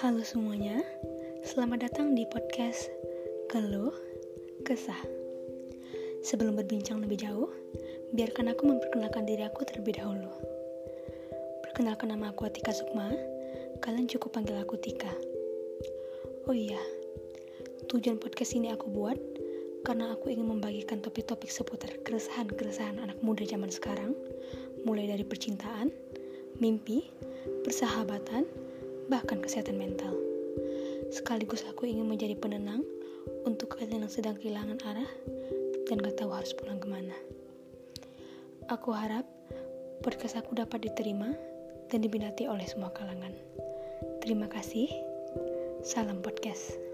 Halo semuanya, selamat datang di podcast Keluh Kesah. Sebelum berbincang lebih jauh, biarkan aku memperkenalkan diri aku terlebih dahulu. Perkenalkan nama aku Atika Sukma, kalian cukup panggil aku Tika. Oh iya, tujuan podcast ini aku buat karena aku ingin membagikan topik-topik seputar keresahan-keresahan anak muda zaman sekarang, mulai dari percintaan, mimpi, persahabatan, bahkan kesehatan mental. Sekaligus aku ingin menjadi penenang untuk kalian yang sedang kehilangan arah dan gak tahu harus pulang ke mana. Aku harap podcast aku dapat diterima dan diminati oleh semua kalangan. Terima kasih. Salam podcast.